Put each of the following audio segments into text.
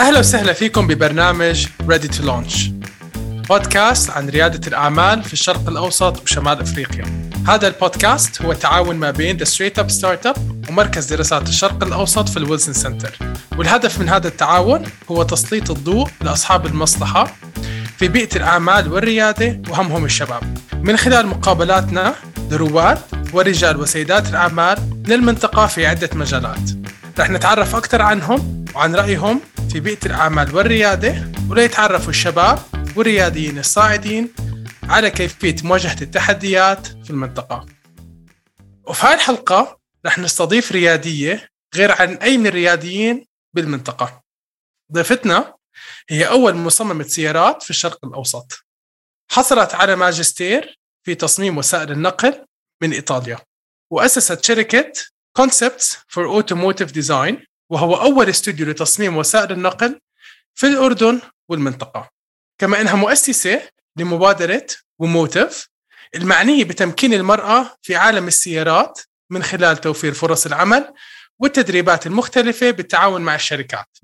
أهلا وسهلا فيكم ببرنامج Ready to Launch. بودكاست عن ريادة الأعمال في الشرق الأوسط وشمال أفريقيا. هذا البودكاست هو تعاون ما بين The Straight Up Startup ومركز دراسات الشرق الأوسط في ال Wilson Center. والهدف من هذا التعاون هو تسليط الضوء لأصحاب المصلحة في بيئة الأعمال والريادة وهمهم الشباب. من خلال مقابلاتنا لرواد ورجال وسيدات الأعمال من المنطقة في عدة مجالات. رح نتعرف أكثر عنهم وعن رأيهم في بيئة الأعمال والريادة وليتعرفوا الشباب والرياديين الصاعدين على كيفية مواجهة التحديات في المنطقة. وفي هذه الحلقة رح نستضيف ريادية غير عن أي من الرياديين بالمنطقة. ضيفتنا هي أول مصممة سيارات في الشرق الأوسط. حصلت على ماجستير في تصميم وسائل النقل من إيطاليا وأسست شركة Concepts for Automotive Design وهو أول استوديو لتصميم وسائل النقل في الأردن والمنطقة. كما أنها مؤسسة لمبادرة وموتيف المعنية بتمكين المرأة في عالم السيارات من خلال توفير فرص العمل والتدريبات المختلفة بالتعاون مع الشركات.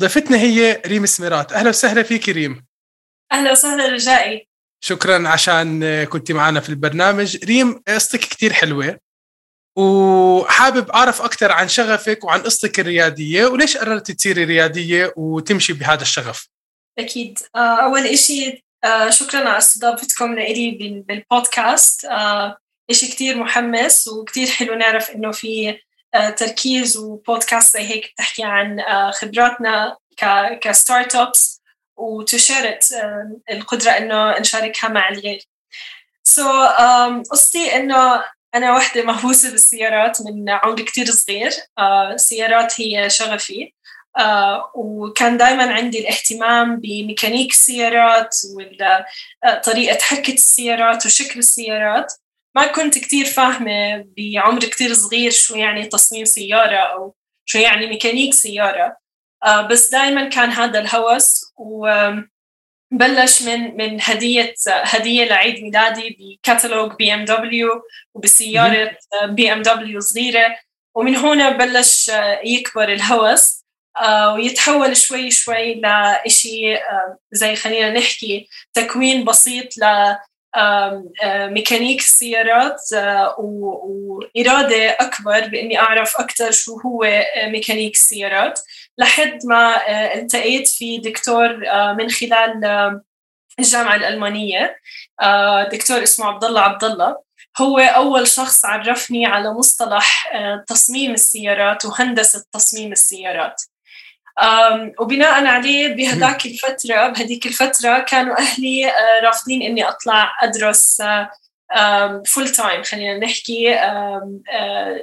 ضيفتنا هي ريم سميرات. أهلا وسهلا فيك ريم. أهلا وسهلا رجائي. شكرا عشان كنت معنا في البرنامج. ريم قصتك كتير حلوة. وحابب أعرف أكثر عن شغفك وعن قصتك الريادية وليش قررتي تصيري ريادية وتمشي بهذا الشغف؟ أكيد. أول إشي شكرا على استضافتكم لإلي بالبودكاست. إشي كتير محمس وكتير حلو نعرف إنه في تركيز وبودكاست زي هيك بتحكي عن خبراتنا ك startups وتشارت القدرة إنه نشاركها مع الغير. so so, um, قصتي إنه أنا واحدة مهووسة بالسيارات من عمر كتير صغير. السيارات uh, هي شغفي. uh, وكان دائما عندي الاهتمام بميكانيك السيارات وطريقة حركة السيارات وشكل السيارات. ما كنت كتير فاهمة بعمر كتير صغير شو يعني تصميم سيارة أو شو يعني ميكانيك سيارة. بس دائما كان هذا الهوس. وبلش من من هدية هدية لعيد ميلادي بكتالوج بي إم دبليو وبسيارة بي إم دبليو صغيرة. ومن هنا بلش يكبر الهوس ويتحول شوي شوي لإشي زي خلينا نحكي تكوين بسيط ل ميكانيك السيارات وإرادة أكبر بإني أعرف أكثر شو هو ميكانيك السيارات. لحد ما التقيت في دكتور من خلال الجامعة الألمانية دكتور اسمه عبد الله عبد الله هو أول شخص عرفني على مصطلح تصميم السيارات وهندسة تصميم السيارات. وبناء عليه بهداك الفترة بهديك الفترة كانوا أهلي رافضين إني أطلع أدرس full time خلينا نحكي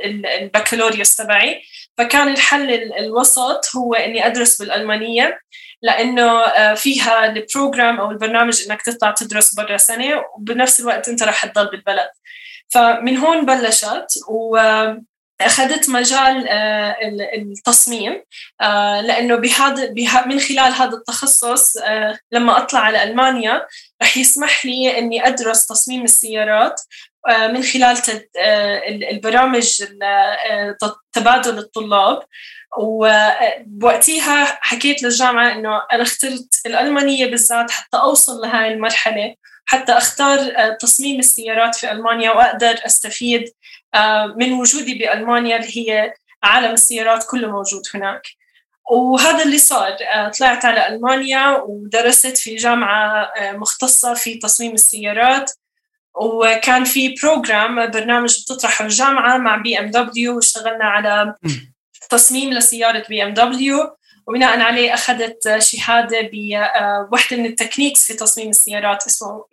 البكالوريوس تبعي. فكان الحل الوسط هو إني أدرس بالألمانية لأنه فيها ال program أو البرنامج إنك تطلع تدرس برا سنة وبنفس الوقت أنت رح تضل بالبلد. فمن هون بلشت و أخذت مجال التصميم لأنه بهذا من خلال هذا التخصص لما أطلع على ألمانيا رح يسمح لي إني أدرس تصميم السيارات من خلال البرامج تبادل الطلاب. ووقتها حكيت للجامعة إنه أنا اخترت الألمانية بالذات حتى أوصل لهاي المرحلة حتى أختار تصميم السيارات في ألمانيا وأقدر أستفيد من وجودي بألمانيا اللي هي عالم السيارات كله موجود هناك. وهذا اللي صار طلعت على ألمانيا ودرست في جامعة مختصة في تصميم السيارات. وكان في program برنامج بتطرحه الجامعة مع BMW واشتغلنا على تصميم لسيارة BMW وبناء عليه أخذت شهادة بوحدة من ال techniques في تصميم السيارات اسمه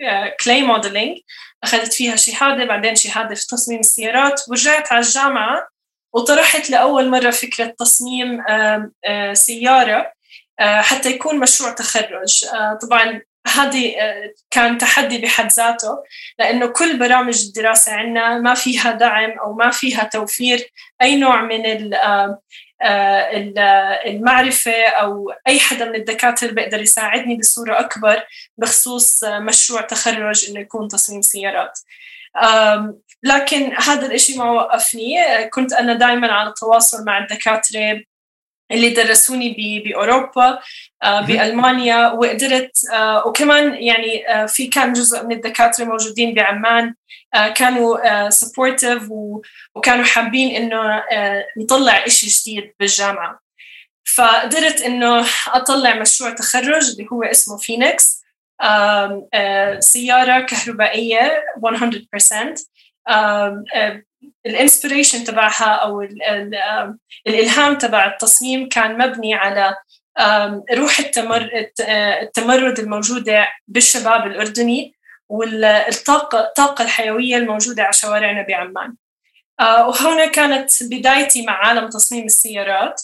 clay modeling أخذت فيها شهادة بعدين شهادة في تصميم السيارات. ورجعت على الجامعة وطرحت لأول مرة فكرة تصميم سيارة حتى يكون مشروع تخرج. طبعا هذه كان تحدي بحد ذاته لأنه كل برامج الدراسة عندنا ما فيها دعم أو ما فيها توفير أي نوع من المعرفة أو أي حدا من الدكاترة بيقدر يساعدني بصورة أكبر بخصوص مشروع تخرج إنه يكون تصميم سيارات. لكن هذا الإشي ما وقفني كنت أنا دائما على تواصل مع الدكاترة اللي درسوني بأوروبا بألمانيا وقدرت وكمان يعني في كان جزء من الدكاترة موجودين بعمان كانوا supportive وكانوا حابين إنه نطلع إشي جديد بالجامعة. فقدرت إنه أطلع مشروع تخرج اللي هو اسمه فينيكس سيارة كهربائية 100% الإنسبريشن تبعها أو الإلهام تبع التصميم كان مبني على روح التمر التمرد الموجودة بالشباب الأردني والطاقه الطاقة الحيوية الموجودة على شوارعنا بعمان. وهنا كانت بدايتي مع عالم تصميم السيارات.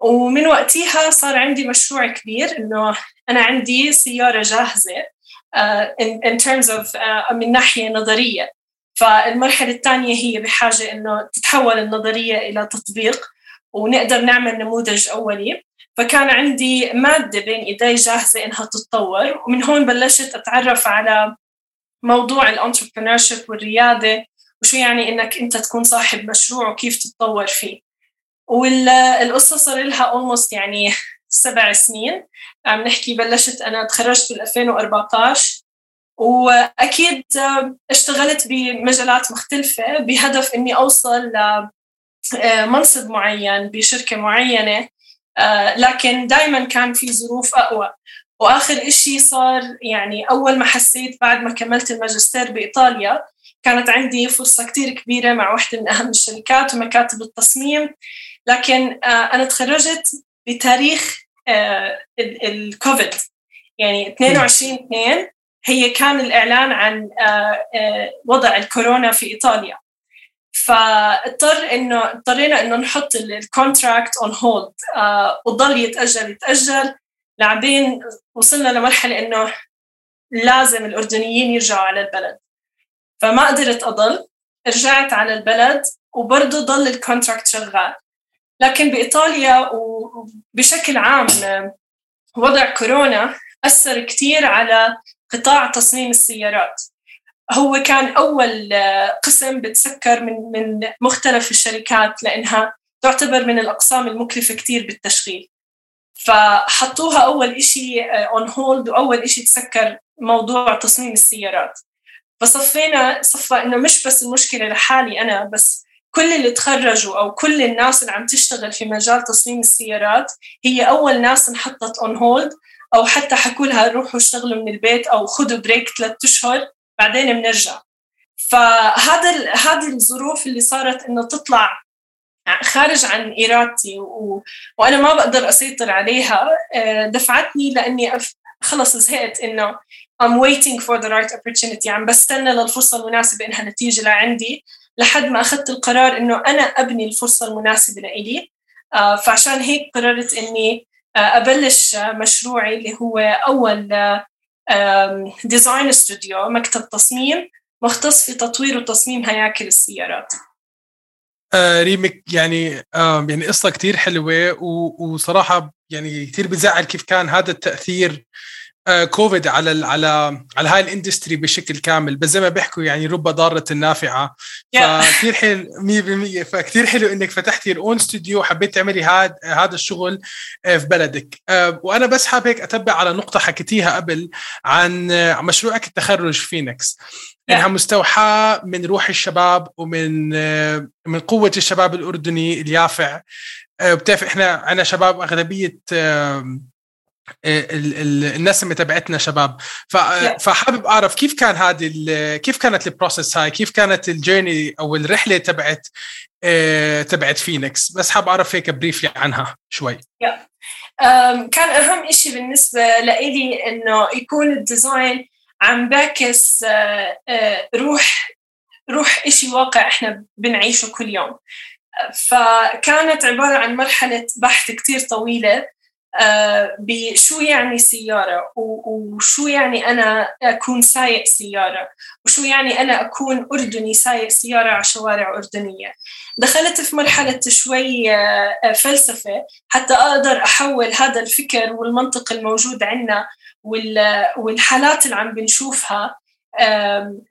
ومن وقتها صار عندي مشروع كبير إنه أنا عندي سيارة جاهزة uh, in, terms of من ناحية نظرية. فالمرحلة الثانية هي بحاجة إنه تتحول النظرية إلى تطبيق ونقدر نعمل نموذج أولي. فكان عندي مادة بين إيدي جاهزة إنها تتطور ومن هون بلشت أتعرف على موضوع الانتربرنورشيب والريادة وشو يعني إنك أنت تكون صاحب مشروع وكيف تتطور فيه. والقصة صار لها اولموست يعني سبع سنين. عم نحكي بلشت أنا تخرجت بال 2014 وأكيد اشتغلت بمجالات مختلفة بهدف إني أوصل لمنصب آه، معين بشركة معينة آه، لكن دائما كان في ظروف أقوى. وآخر إشي صار يعني أول ما حسيت بعد ما كملت الماجستير بإيطاليا كانت عندي فرصة كتير كبيرة مع واحدة من أهم الشركات ومكاتب التصميم لكن آه، أنا تخرجت بتاريخ الكوفيد يعني 22 2 هي كان الإعلان عن آه، آه، وضع الكورونا في إيطاليا. فاضطر إنه اضطرينا إنه نحط ال contract on hold وضل يتأجل يتأجل لبين وصلنا لمرحلة إنه لازم الأردنيين يرجعوا على البلد. فما قدرت أضل رجعت على البلد وبرضه ضل الكونتراكت شغال. لكن بإيطاليا وبشكل عام وضع كورونا أثر كثير على قطاع تصميم السيارات. هو كان أول قسم بتسكر من من مختلف الشركات لأنها تعتبر من الأقسام المكلفة كتير بالتشغيل. فحطوها أول إشي on hold وأول إشي تسكر موضوع تصميم السيارات. فصفينا صفى إنه مش بس المشكلة لحالي أنا بس كل اللي تخرجوا أو كل الناس اللي عم تشتغل في مجال تصميم السيارات هي أول ناس انحطت on hold أو حتى حكوا لها روحوا اشتغلوا من البيت أو خذوا break ثلاث أشهر بعدين بنرجع فهذا هذه الظروف اللي صارت إنه تطلع خارج عن إرادتي و... وأنا ما بقدر أسيطر عليها آه، دفعتني لإني أف... خلص زهقت إنه I'm waiting for the right opportunity عم بستنى للفرصة المناسبة إنها تيجي لعندي لحد ما أخذت القرار إنه أنا أبني الفرصة المناسبة لإلي. آه، فعشان هيك قررت إني أبلش مشروعي اللي هو أول design studio مكتب تصميم مختص في تطوير وتصميم هياكل السيارات. آه ريم يعني آه يعني قصة كثير حلوة وصراحة يعني كثير بزعل كيف كان هذا التأثير كوفيد على على على هاي ال industry بشكل كامل. بس زي ما بيحكوا يعني رب ضارة نافعه فكثير حلو 100% فكثير حلو إنك فتحتي own studio وحبيت تعملي هذا هذا الشغل آه، في بلدك. آه، وأنا بس حاب هيك أتبع على نقطة حكيتيها قبل عن آه، مشروعك التخرج فينيكس. إنها مستوحاة من روح الشباب ومن من قوة الشباب الأردني اليافع. بتعرف إحنا عندنا شباب أغلبية الناس اللي تبعتنا شباب. فحابب أعرف كيف كان هذه كيف كانت ال process هاي؟ كيف كانت ال journey أو الرحلة تبعت آه، تبعت فينيكس بس حاب أعرف هيك briefly عنها شوي. كان أهم شيء بالنسبة لإلي إنه يكون الديزاين عم بعكس آه، آه، روح روح شيء واقع إحنا بنعيشه كل يوم. فكانت عبارة عن مرحلة بحث كتير طويلة. بشو يعني سيارة؟ وشو يعني أنا أكون سايق سيارة؟ وشو يعني أنا أكون أردني سايق سيارة على شوارع أردنية؟ دخلت في مرحلة شوي آه، فلسفة حتى أقدر أحول هذا الفكر والمنطق الموجود عندنا والحالات اللي عم بنشوفها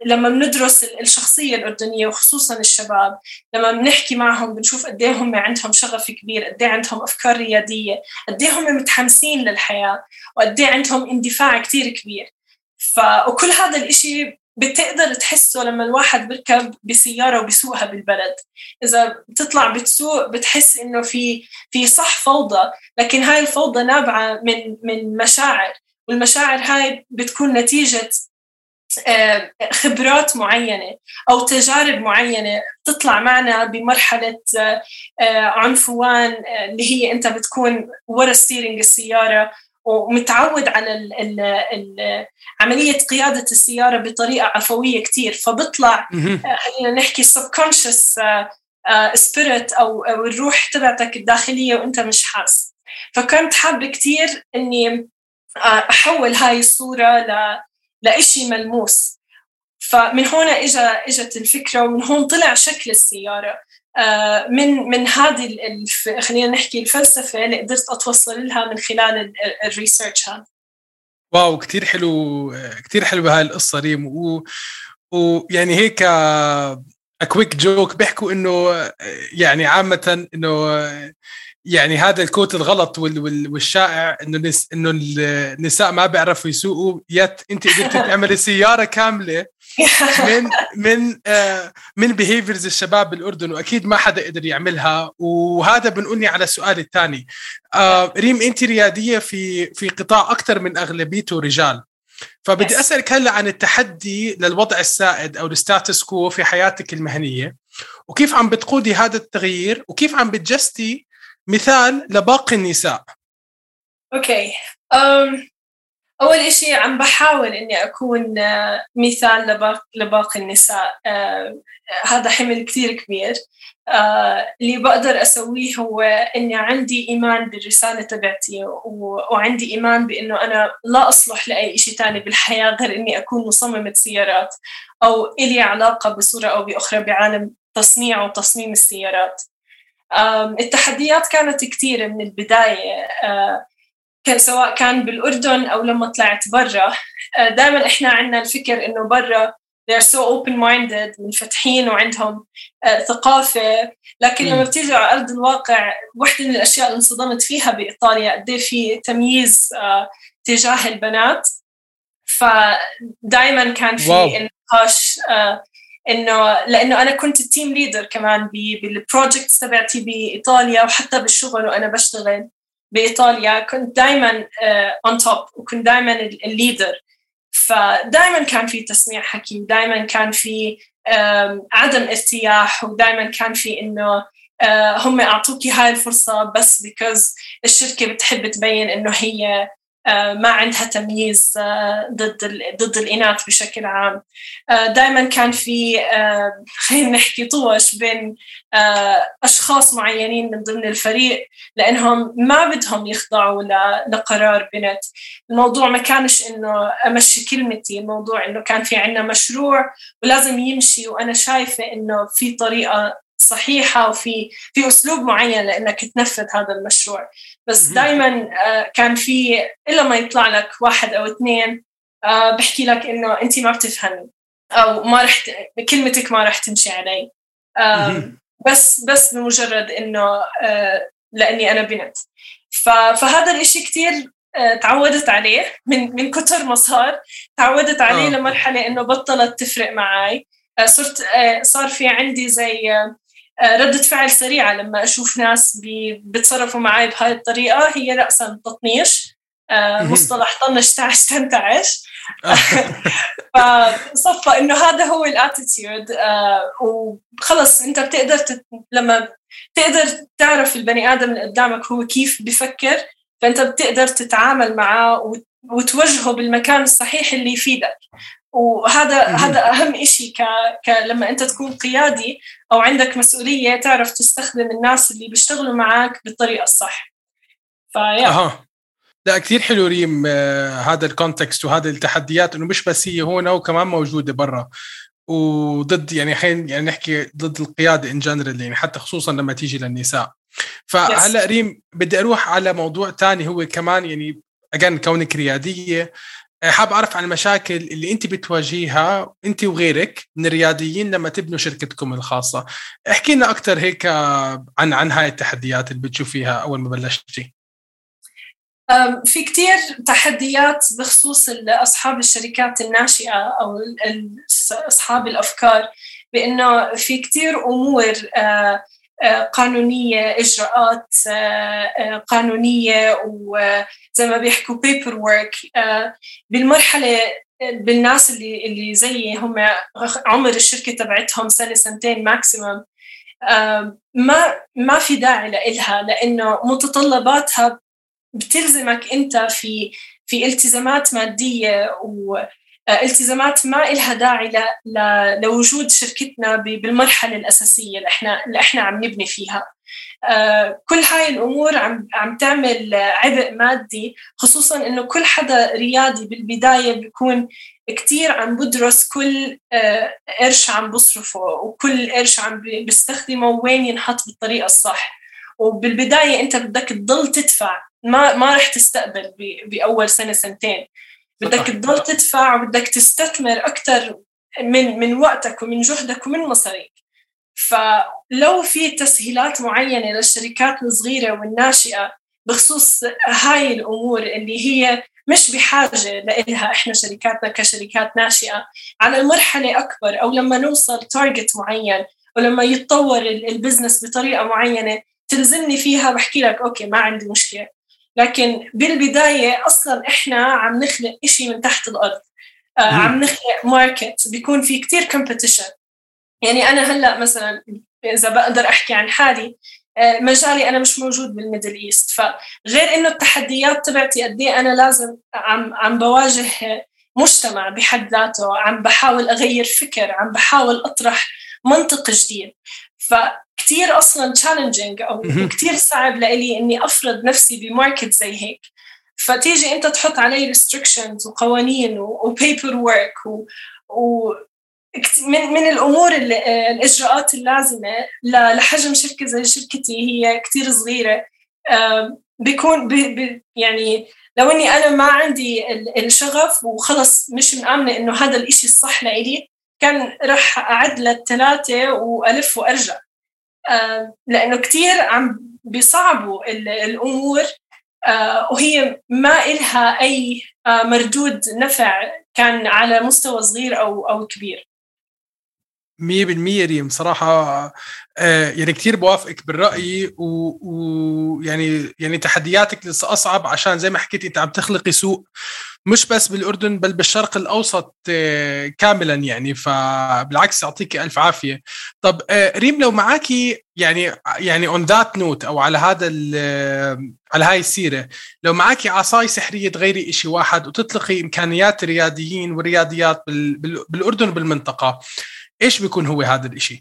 لما بندرس الشخصية الأردنية وخصوصا الشباب لما بنحكي معهم بنشوف قد إيه هم عندهم شغف كبير قد إيه عندهم أفكار ريادية قد إيه هم متحمسين للحياة وقد إيه عندهم اندفاع كثير كبير. ف وكل هذا الإشي بتقدر تحسه لما الواحد بيركب بسيارة وبيسوقها بالبلد. إذا بتطلع بتسوق بتحس إنه في في صح فوضى لكن هاي الفوضى نابعة من من مشاعر والمشاعر هاي بتكون نتيجة خبرات معينة أو تجارب معينة تطلع معنا بمرحلة آه، آه، عنفوان اللي هي أنت بتكون ورا ستيرنج السيارة ومتعود على ال ال ال عملية قيادة السيارة بطريقة عفوية كتير فبطلع خلينا نحكي subconscious spirit أو, الروح تبعتك الداخلية وأنت مش حاس. فكنت حابة كتير إني أحول هاي الصورة ل لإشي ملموس. فمن هنا اجى إجت الفكرة ومن هون طلع شكل السيارة. آه، من من هذه خلينا نحكي الفلسفة اللي قدرت أتوصل لها من خلال ال research هذا. wow كثير حلو كثير حلوة هاي القصة ريم. و ويعني هيك quick joke بيحكوا إنه يعني عامة إنه يعني هذا ال quote الغلط والشائع إنه إنه النساء ما بيعرفوا يسوقوا. yet أنت قدرت تعملي سيارة كاملة من من آه من behaviors الشباب بالاردن وأكيد ما حدا قدر يعملها. وهذا بنقلني على السؤال الثاني. آه ريم أنت ريادية في في قطاع أكثر من أغلبيته رجال. فبدي أسألك هلأ عن التحدي للوضع السائد أو ال status quo في حياتك المهنية. وكيف عم بتقودي هذا التغيير؟ وكيف عم بتجسدي مثال لباقي النساء. okay. um, أول إشي عم بحاول إني أكون uh, مثال لباقي, النساء. uh, هذا حمل كثير كبير. اللي بقدر أسويه هو إني عندي إيمان بالرسالة تبعتي وعندي إيمان بإنه أنا لا أصلح لأي شيء ثاني بالحياة غير إني أكون مصممة سيارات أو إلي علاقة بصورة أو بأخرى بعالم تصنيع وتصميم السيارات. التحديات كانت كثيرة من البداية كان سواء كان بالأردن أو لما طلعت برا. دائما إحنا عندنا الفكر إنه برا they're so open minded منفتحين وعندهم ثقافة. لكن لما بتيجي على أرض الواقع واحدة من الأشياء اللي انصدمت فيها بإيطاليا قد في تمييز تجاه البنات. فدائما كان في نقاش إنه لأنه أنا كنت ال team leader كمان بال projects تبعتي بإيطاليا وحتى بالشغل وأنا بشتغل بإيطاليا. كنت دائما on top وكنت دائما ال leader فدائما كان في تسميع حكي ودائما كان في عدم ارتياح ودائما كان في إنه آه، هم أعطوكي هاي الفرصة بس because الشركة بتحب تبين إنه هي آه، ما عندها تمييز آه، ضد ضد الإناث بشكل عام. آه، دائما كان في خلينا نحكي طوش بين أشخاص معينين من ضمن الفريق لأنهم ما بدهم يخضعوا لقرار بنت. الموضوع ما كانش إنه أمشي كلمتي الموضوع إنه كان في عندنا مشروع ولازم يمشي وأنا شايفة إنه في طريقة صحيحة وفي في أسلوب معين لإنك تنفذ هذا المشروع. بس دائما آه، كان في إلا ما يطلع لك واحد أو اثنين آه، بحكي لك إنه انت ما بتفهمي أو ما رح كلمتك ما رح تمشي علي. بس بس بمجرد إنه آه، لأني أنا بنت. فهذا الإشي كثير تعودت عليه من من كثر ما صار. تعودت عليه آه. لمرحلة إنه بطلت تفرق معي. صرت صار في عندي زي آه، ردة فعل سريعة لما أشوف ناس بيتصرفوا معي بهاي الطريقة هي رأسا تطنيش آه، مصطلح طنش تعش تنتعش. فصفى إنه هذا هو الأتيتيود آه، وخلص أنت بتقدر تت... لما تقدر تعرف البني آدم اللي قدامك هو كيف بفكر فأنت بتقدر تتعامل معه وتوجهه بالمكان الصحيح اللي يفيدك. وهذا هذا أهم شيء ك... ك لما أنت تكون قيادي أو عندك مسؤولية تعرف تستخدم الناس اللي بيشتغلوا معك بالطريقة الصح. فيا أها. لا كثير حلو ريم آه هذا ال context وهذا التحديات إنه مش بس هي هون وكمان موجودة برا. وضد يعني حين يعني نحكي ضد القيادة in general يعني حتى خصوصا لما تيجي للنساء. فهلأ ريم بدي أروح على موضوع ثاني هو كمان يعني again كونك ريادية. حاب أعرف عن المشاكل اللي أنت بتواجهها أنت وغيرك من الرياديين لما تبنوا شركتكم الخاصة. احكي لنا أكثر هيك عن عن هاي التحديات اللي بتشوفيها أول ما بلشتي. في كتير تحديات بخصوص أصحاب الشركات الناشئة أو أصحاب الأفكار بأنه في كتير أمور قانونية إجراءات قانونية وزي ما بيحكوا paperwork بالمرحلة بالناس اللي اللي زيي هم عمر الشركة تبعتهم سنة سنتين maximum ما ما في داعي لإلها لأنه متطلباتها بتلزمك أنت في في التزامات مادية والتزامات ما إلها داعي لوجود شركتنا بالمرحلة الأساسية اللي إحنا اللي إحنا عم نبني فيها. آه، كل هاي الأمور عم عم تعمل عبء مادي خصوصا إنه كل حدا رياضي بالبداية بيكون كتير عم بدرس كل آه، قرش عم بصرفه وكل قرش عم بيستخدمه وين ينحط بالطريقة الصح. وبالبداية أنت بدك تضل تدفع ما ما رح تستقبل بأول سنة سنتين. بدك تضل تدفع وبدك تستثمر أكثر من من وقتك ومن جهدك ومن مصاريك. فلو في تسهيلات معينة للشركات الصغيرة والناشئة بخصوص هاي الأمور اللي هي مش بحاجة لإلها إحنا شركاتنا كشركات ناشئة على المرحله أكبر أو لما نوصل target معين ولما يتطور ال business بطريقة معينة تلزمني فيها بحكي لك okay ما عندي مشكلة. لكن بالبداية أصلا إحنا عم نخلق شيء من تحت الأرض. آه عم نخلق market بيكون في كتير competition يعني أنا هلأ مثلا إذا بقدر أحكي عن حالي آه مجالي أنا مش موجود بال Middle East. فغير إنه التحديات تبعتي قد إيه أنا لازم عم عم بواجه مجتمع بحد ذاته عم بحاول أغير فكر عم بحاول أطرح منطق جديد. فكتير أصلا challenging أو كتير صعب لإلي إني أفرض نفسي ب market زي هيك. فتيجي أنت تحط علي restrictions وقوانين و paperwork و, و من من الأمور اللي الإجراءات اللازمة لحجم شركة زي شركتي هي كتير صغيرة. بيكون بي بي يعني لو إني أنا ما عندي الشغف وخلص مش مآمنة إنه هذا الإشي الصح لإلي كان راح أعد للثلاثة وألف وأرجع. آه، لأنه كثير عم بيصعبوا الأمور. آه، وهي ما إلها أي آه، مردود نفع كان على مستوى صغير أو أو كبير. مية بالمية ريم. صراحة يعني كثير بوافقك بالرأي ويعني يعني تحدياتك لسه أصعب عشان زي ما حكيتي أنت عم تخلقي سوق مش بس بالأردن بل بالشرق الأوسط آه، كاملا يعني. فبالعكس يعطيك ألف عافية. طب آه، ريم لو معاكي يعني يعني on that note أو على هذا على هاي السيرة لو معاكي عصاي سحرية تغيري شيء واحد وتطلقي إمكانيات الرياديين والرياديات بالأردن وبالمنطقة إيش بيكون هو هذا الشيء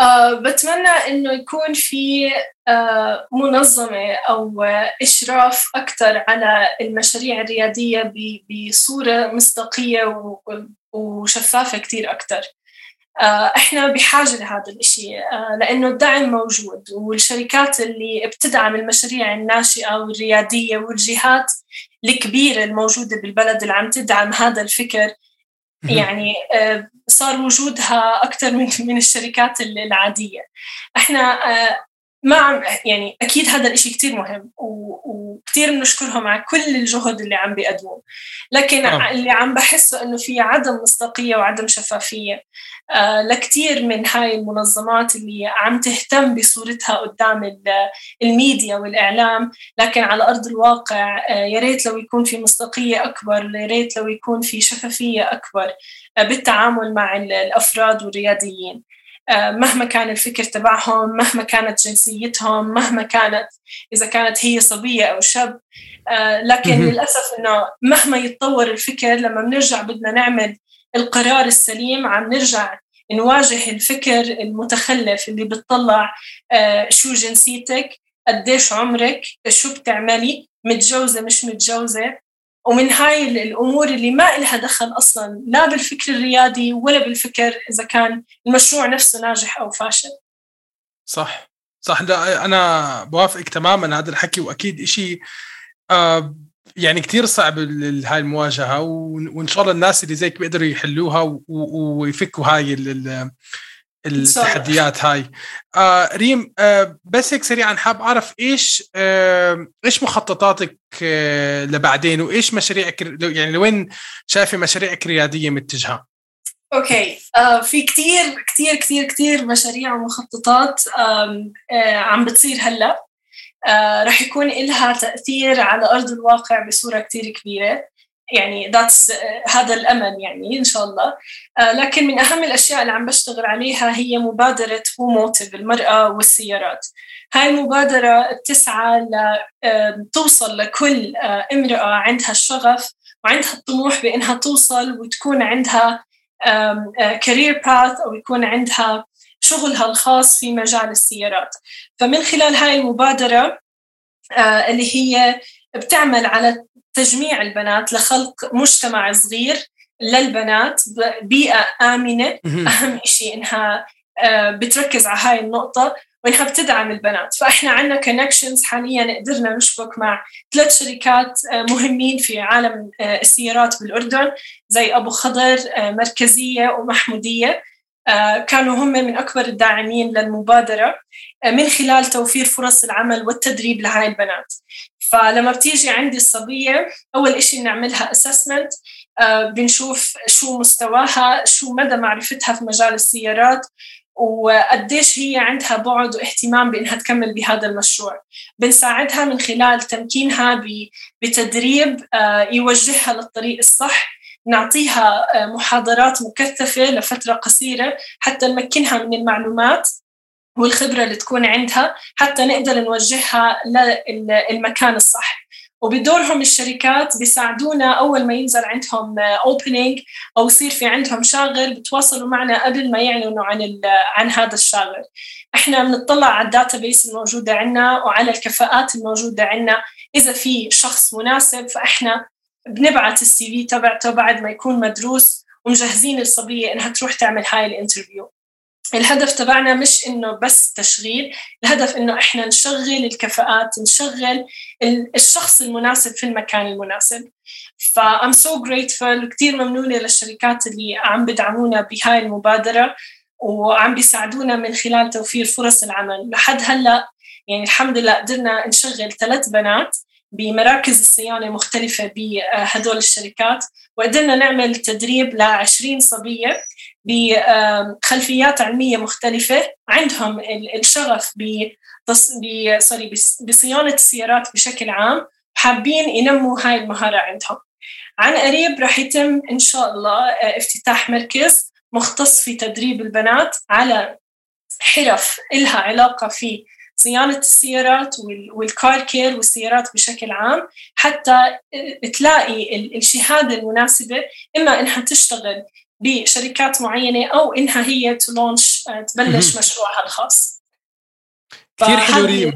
أه بتمنى إنه يكون في أه منظمة أو إشراف أكثر على المشاريع الريادية بصورة مصداقية وشفافة كثير أكثر أه إحنا بحاجة لهذا الشيء أه، لأنه الدعم موجود والشركات اللي بتدعم المشاريع الناشئة والريادية والجهات الكبيرة الموجودة بالبلد اللي عم تدعم هذا الفكر يعني أه، صار وجودها أكثر من من الشركات العادية. إحنا آه، ما عم يعني أكيد هذا الشيء كثير مهم وكثير بنشكرهم على كل الجهد اللي عم بيقدموه. لكن أوه. اللي عم بحسه إنه في عدم مصداقية وعدم شفافية آه لكثير من هاي المنظمات اللي عم تهتم بصورتها قدام الميديا والإعلام. لكن على أرض الواقع آه يا ريت لو يكون في مصداقية أكبر يا ريت لو يكون في شفافية أكبر آه بالتعامل مع الأفراد والرياديين. آه، مهما كان الفكر تبعهم مهما كانت جنسيتهم مهما كانت إذا كانت هي صبية أو شاب. آه، لكن للأسف إنه مهما يتطور الفكر لما بنرجع بدنا نعمل القرار السليم عم نرجع نواجه الفكر المتخلف اللي بتطلع آه، شو جنسيتك قديش عمرك شو بتعملي متجوزة مش متجوزة. ومن هاي الأمور اللي ما لها دخل أصلا لا بالفكر الريادي ولا بالفكر إذا كان المشروع نفسه ناجح أو فاشل. صح. صح. ده أنا بوافقك تماما هذا الحكي وأكيد شيء آه يعني كثير صعب هاي المواجهة وإن شاء الله الناس اللي زيك بيقدروا يحلوها ويفكوا هاي التحديات هاي. آه ريم آه بس هيك سريعا حاب أعرف إيش آه إيش مخططاتك آه لبعدين وإيش مشاريعك يعني لوين شايفة مشاريعك الرياديه متجهه okay. آه في كثير كثير كثير كثير مشاريع ومخططات آه عم بتصير هلأ. آه رح يكون لها تأثير على أرض الواقع بصورة كثير كبيرة. يعني that's هذا الأمل يعني إن شاء الله. آه لكن من أهم الأشياء اللي عم بشتغل عليها هي مبادرة هو motive المرأة والسيارات. هاي المبادرة بتسعى توصل لكل آه امرأة عندها الشغف وعندها الطموح بإنها توصل وتكون عندها career path أو يكون عندها شغلها الخاص في مجال السيارات. فمن خلال هاي المبادرة اللي هي بتعمل على تجميع البنات لخلق مجتمع صغير للبنات بيئة آمنة. أهم شيء إنها آه، بتركز على هاي النقطة وإنها بتدعم البنات. فإحنا عندنا connections حاليا قدرنا نشبك مع ثلاث شركات آه، مهمين في عالم آه، السيارات بالأردن زي أبو خضر مركزية ومحمودية. كانوا هم من أكبر الداعمين للمبادرة من خلال توفير فرص العمل والتدريب لهاي البنات. فلما بتيجي عندي الصبية أول إشي بنعملها أسسمنت آه، بنشوف شو مستواها شو مدى معرفتها في مجال السيارات وقديش هي عندها بعد واهتمام بإنها تكمل بهذا المشروع. بنساعدها من خلال تمكينها بتدريب آه، يوجهها للطريق الصح نعطيها آه، محاضرات مكثفة لفترة قصيرة حتى نمكنها من المعلومات. والخبرة اللي تكون عندها حتى نقدر نوجهها للمكان الصح. وبدورهم الشركات بيساعدونا أول ما ينزل عندهم اوبننج أو يصير في عندهم شاغر بتواصلوا معنا قبل ما يعلنوا عن عن هذا الشاغر إحنا بنطلع على ال database الموجودة عندنا وعلى الكفاءات الموجودة عندنا إذا في شخص مناسب فإحنا بنبعث ال CV تبعته بعد ما يكون مدروس ومجهزين الصبية إنها تروح تعمل هاي ال interview. الهدف تبعنا مش إنه بس تشغيل الهدف إنه إحنا نشغل الكفاءات نشغل الشخص المناسب في المكان المناسب. ف I'm so grateful وكثير ممنونة للشركات اللي عم بدعمونا بهاي المبادرة وعم بيساعدونا من خلال توفير فرص العمل. لحد هلأ يعني الحمد لله قدرنا نشغل ثلاث بنات بمراكز الصيانة مختلفة بهدول الشركات وقدرنا نعمل تدريب ل 20 صبية. بخلفيات علمية مختلفة. عندهم الشغف سوري بصيانة السيارات بشكل عام حابين ينموا هاي المهارة عندهم. عن قريب رح يتم إن شاء الله آه، افتتاح مركز مختص في تدريب البنات على حرف إلها علاقة في صيانة السيارات والكار كير والسيارات بشكل عام. حتى آه، تلاقي الشهادة المناسبة إما إنها تشتغل بشركات معينة أو إنها هي تلونش آه، تبلش مشروعها الخاص. كثير حلو ريم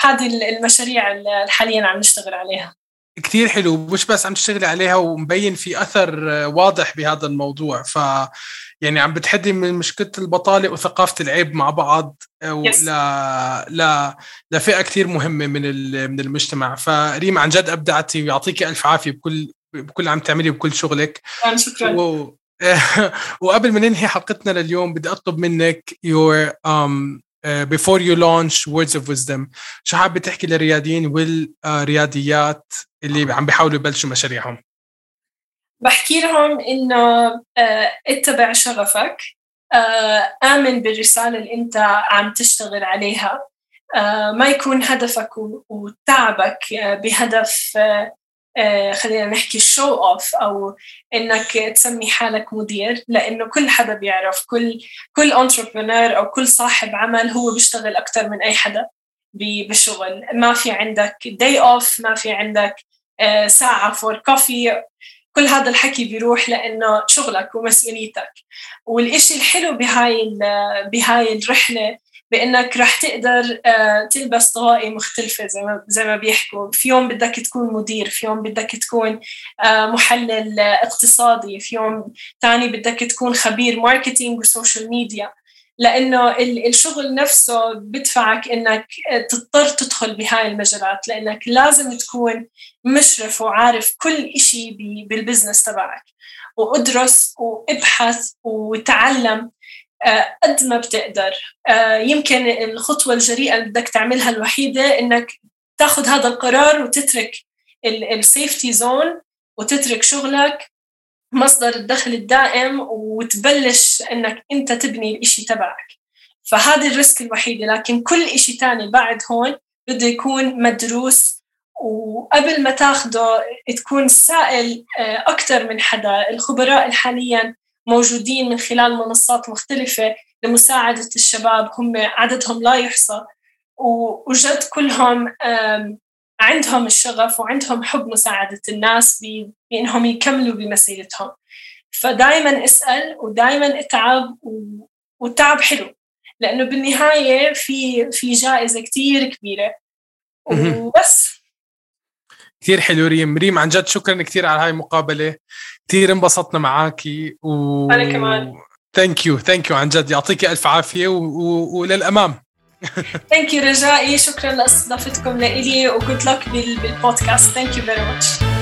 هذه المشاريع اللي حاليا عم نشتغل عليها. كثير حلو مش بس عم تشتغلي عليها ومبين في أثر آه، واضح بهذا الموضوع. ف يعني عم بتحدي من مشكلة البطالة وثقافة العيب مع بعض آه، ل ل لفئة كثير مهمة من من المجتمع. فريم عن جد أبدعتي ويعطيكي ألف عافية بكل بكل عم تعملي بكل شغلك. شكرا. و... وقبل ما ننهي حلقتنا لليوم بدي أطلب منك your um, uh, before you launch words of wisdom. شو حابة تحكي للرياديين والرياديات اللي عم بيحاولوا يبلشوا مشاريعهم؟ بحكي لهم إنه uh, اتبع شغفك uh, آمن بالرسالة اللي أنت عم تشتغل عليها. Uh, ما يكون هدفك وتعبك بهدف خلينا نحكي show off أو إنك تسمي حالك مدير لأنه كل حدا بيعرف كل كل entrepreneur أو كل صاحب عمل هو بيشتغل أكثر من أي حدا بالشغل ما في عندك day off ما في عندك آه، ساعة for coffee كل هذا الحكي بيروح لأنه شغلك ومسؤوليتك. والإشي الحلو بهاي بهاي الرحلة بإنك رح تقدر آه، تلبس طواقي مختلفة زي ما زي ما بيحكوا. في يوم بدك تكون مدير في يوم بدك تكون آه، محلل اقتصادي في يوم ثاني بدك تكون خبير marketing و social media. لأنه الشغل نفسه بدفعك إنك تضطر تدخل بهاي المجالات. لأنك لازم تكون مشرف وعارف كل شيء بال business تبعك. وأدرس وأبحث وتعلم آه، قد ما بتقدر. آه، يمكن الخطوة الجريئة اللي بدك تعملها الوحيدة إنك تاخذ هذا القرار وتترك ال safety zone وتترك شغلك مصدر الدخل الدائم وتبلش إنك أنت تبني الإشي تبعك. فهذا الريسك الوحيدة. لكن كل إشي تاني بعد هون بده يكون مدروس. وقبل ما تاخده تكون سائل آه، أكثر من حدا. الخبراء حاليا موجودين من خلال منصات مختلفة لمساعدة الشباب هم عددهم لا يحصى. وجد كلهم عندهم الشغف وعندهم حب مساعدة الناس بأنهم يكملوا بمسيرتهم. فدايما أسأل ودايما أتعب والتعب حلو. لأنه بالنهاية في في جائزة كتير كبيرة. وبس. كثير حلو ريم. ريم عن جد شكرا كثير على هاي المقابلة. كثير انبسطنا معاكي و... أنا كمان. thank you thank you عن جد. يعطيك ألف عافية و... و... وللأمام. thank you رجائي. شكرا لأستضافتكم لإلي وجود لك بالبودكاست. thank you very much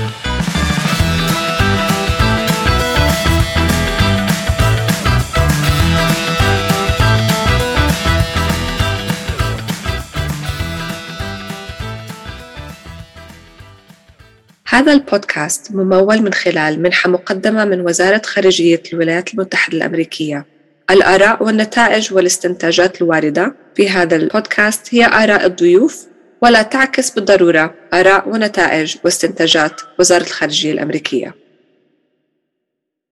هذا البودكاست ممول من خلال منحة مقدمة من وزارة خارجية الولايات المتحدة الأمريكية. الآراء والنتائج والاستنتاجات الواردة في هذا البودكاست هي آراء الضيوف ولا تعكس بالضرورة آراء ونتائج واستنتاجات وزارة الخارجية الأمريكية.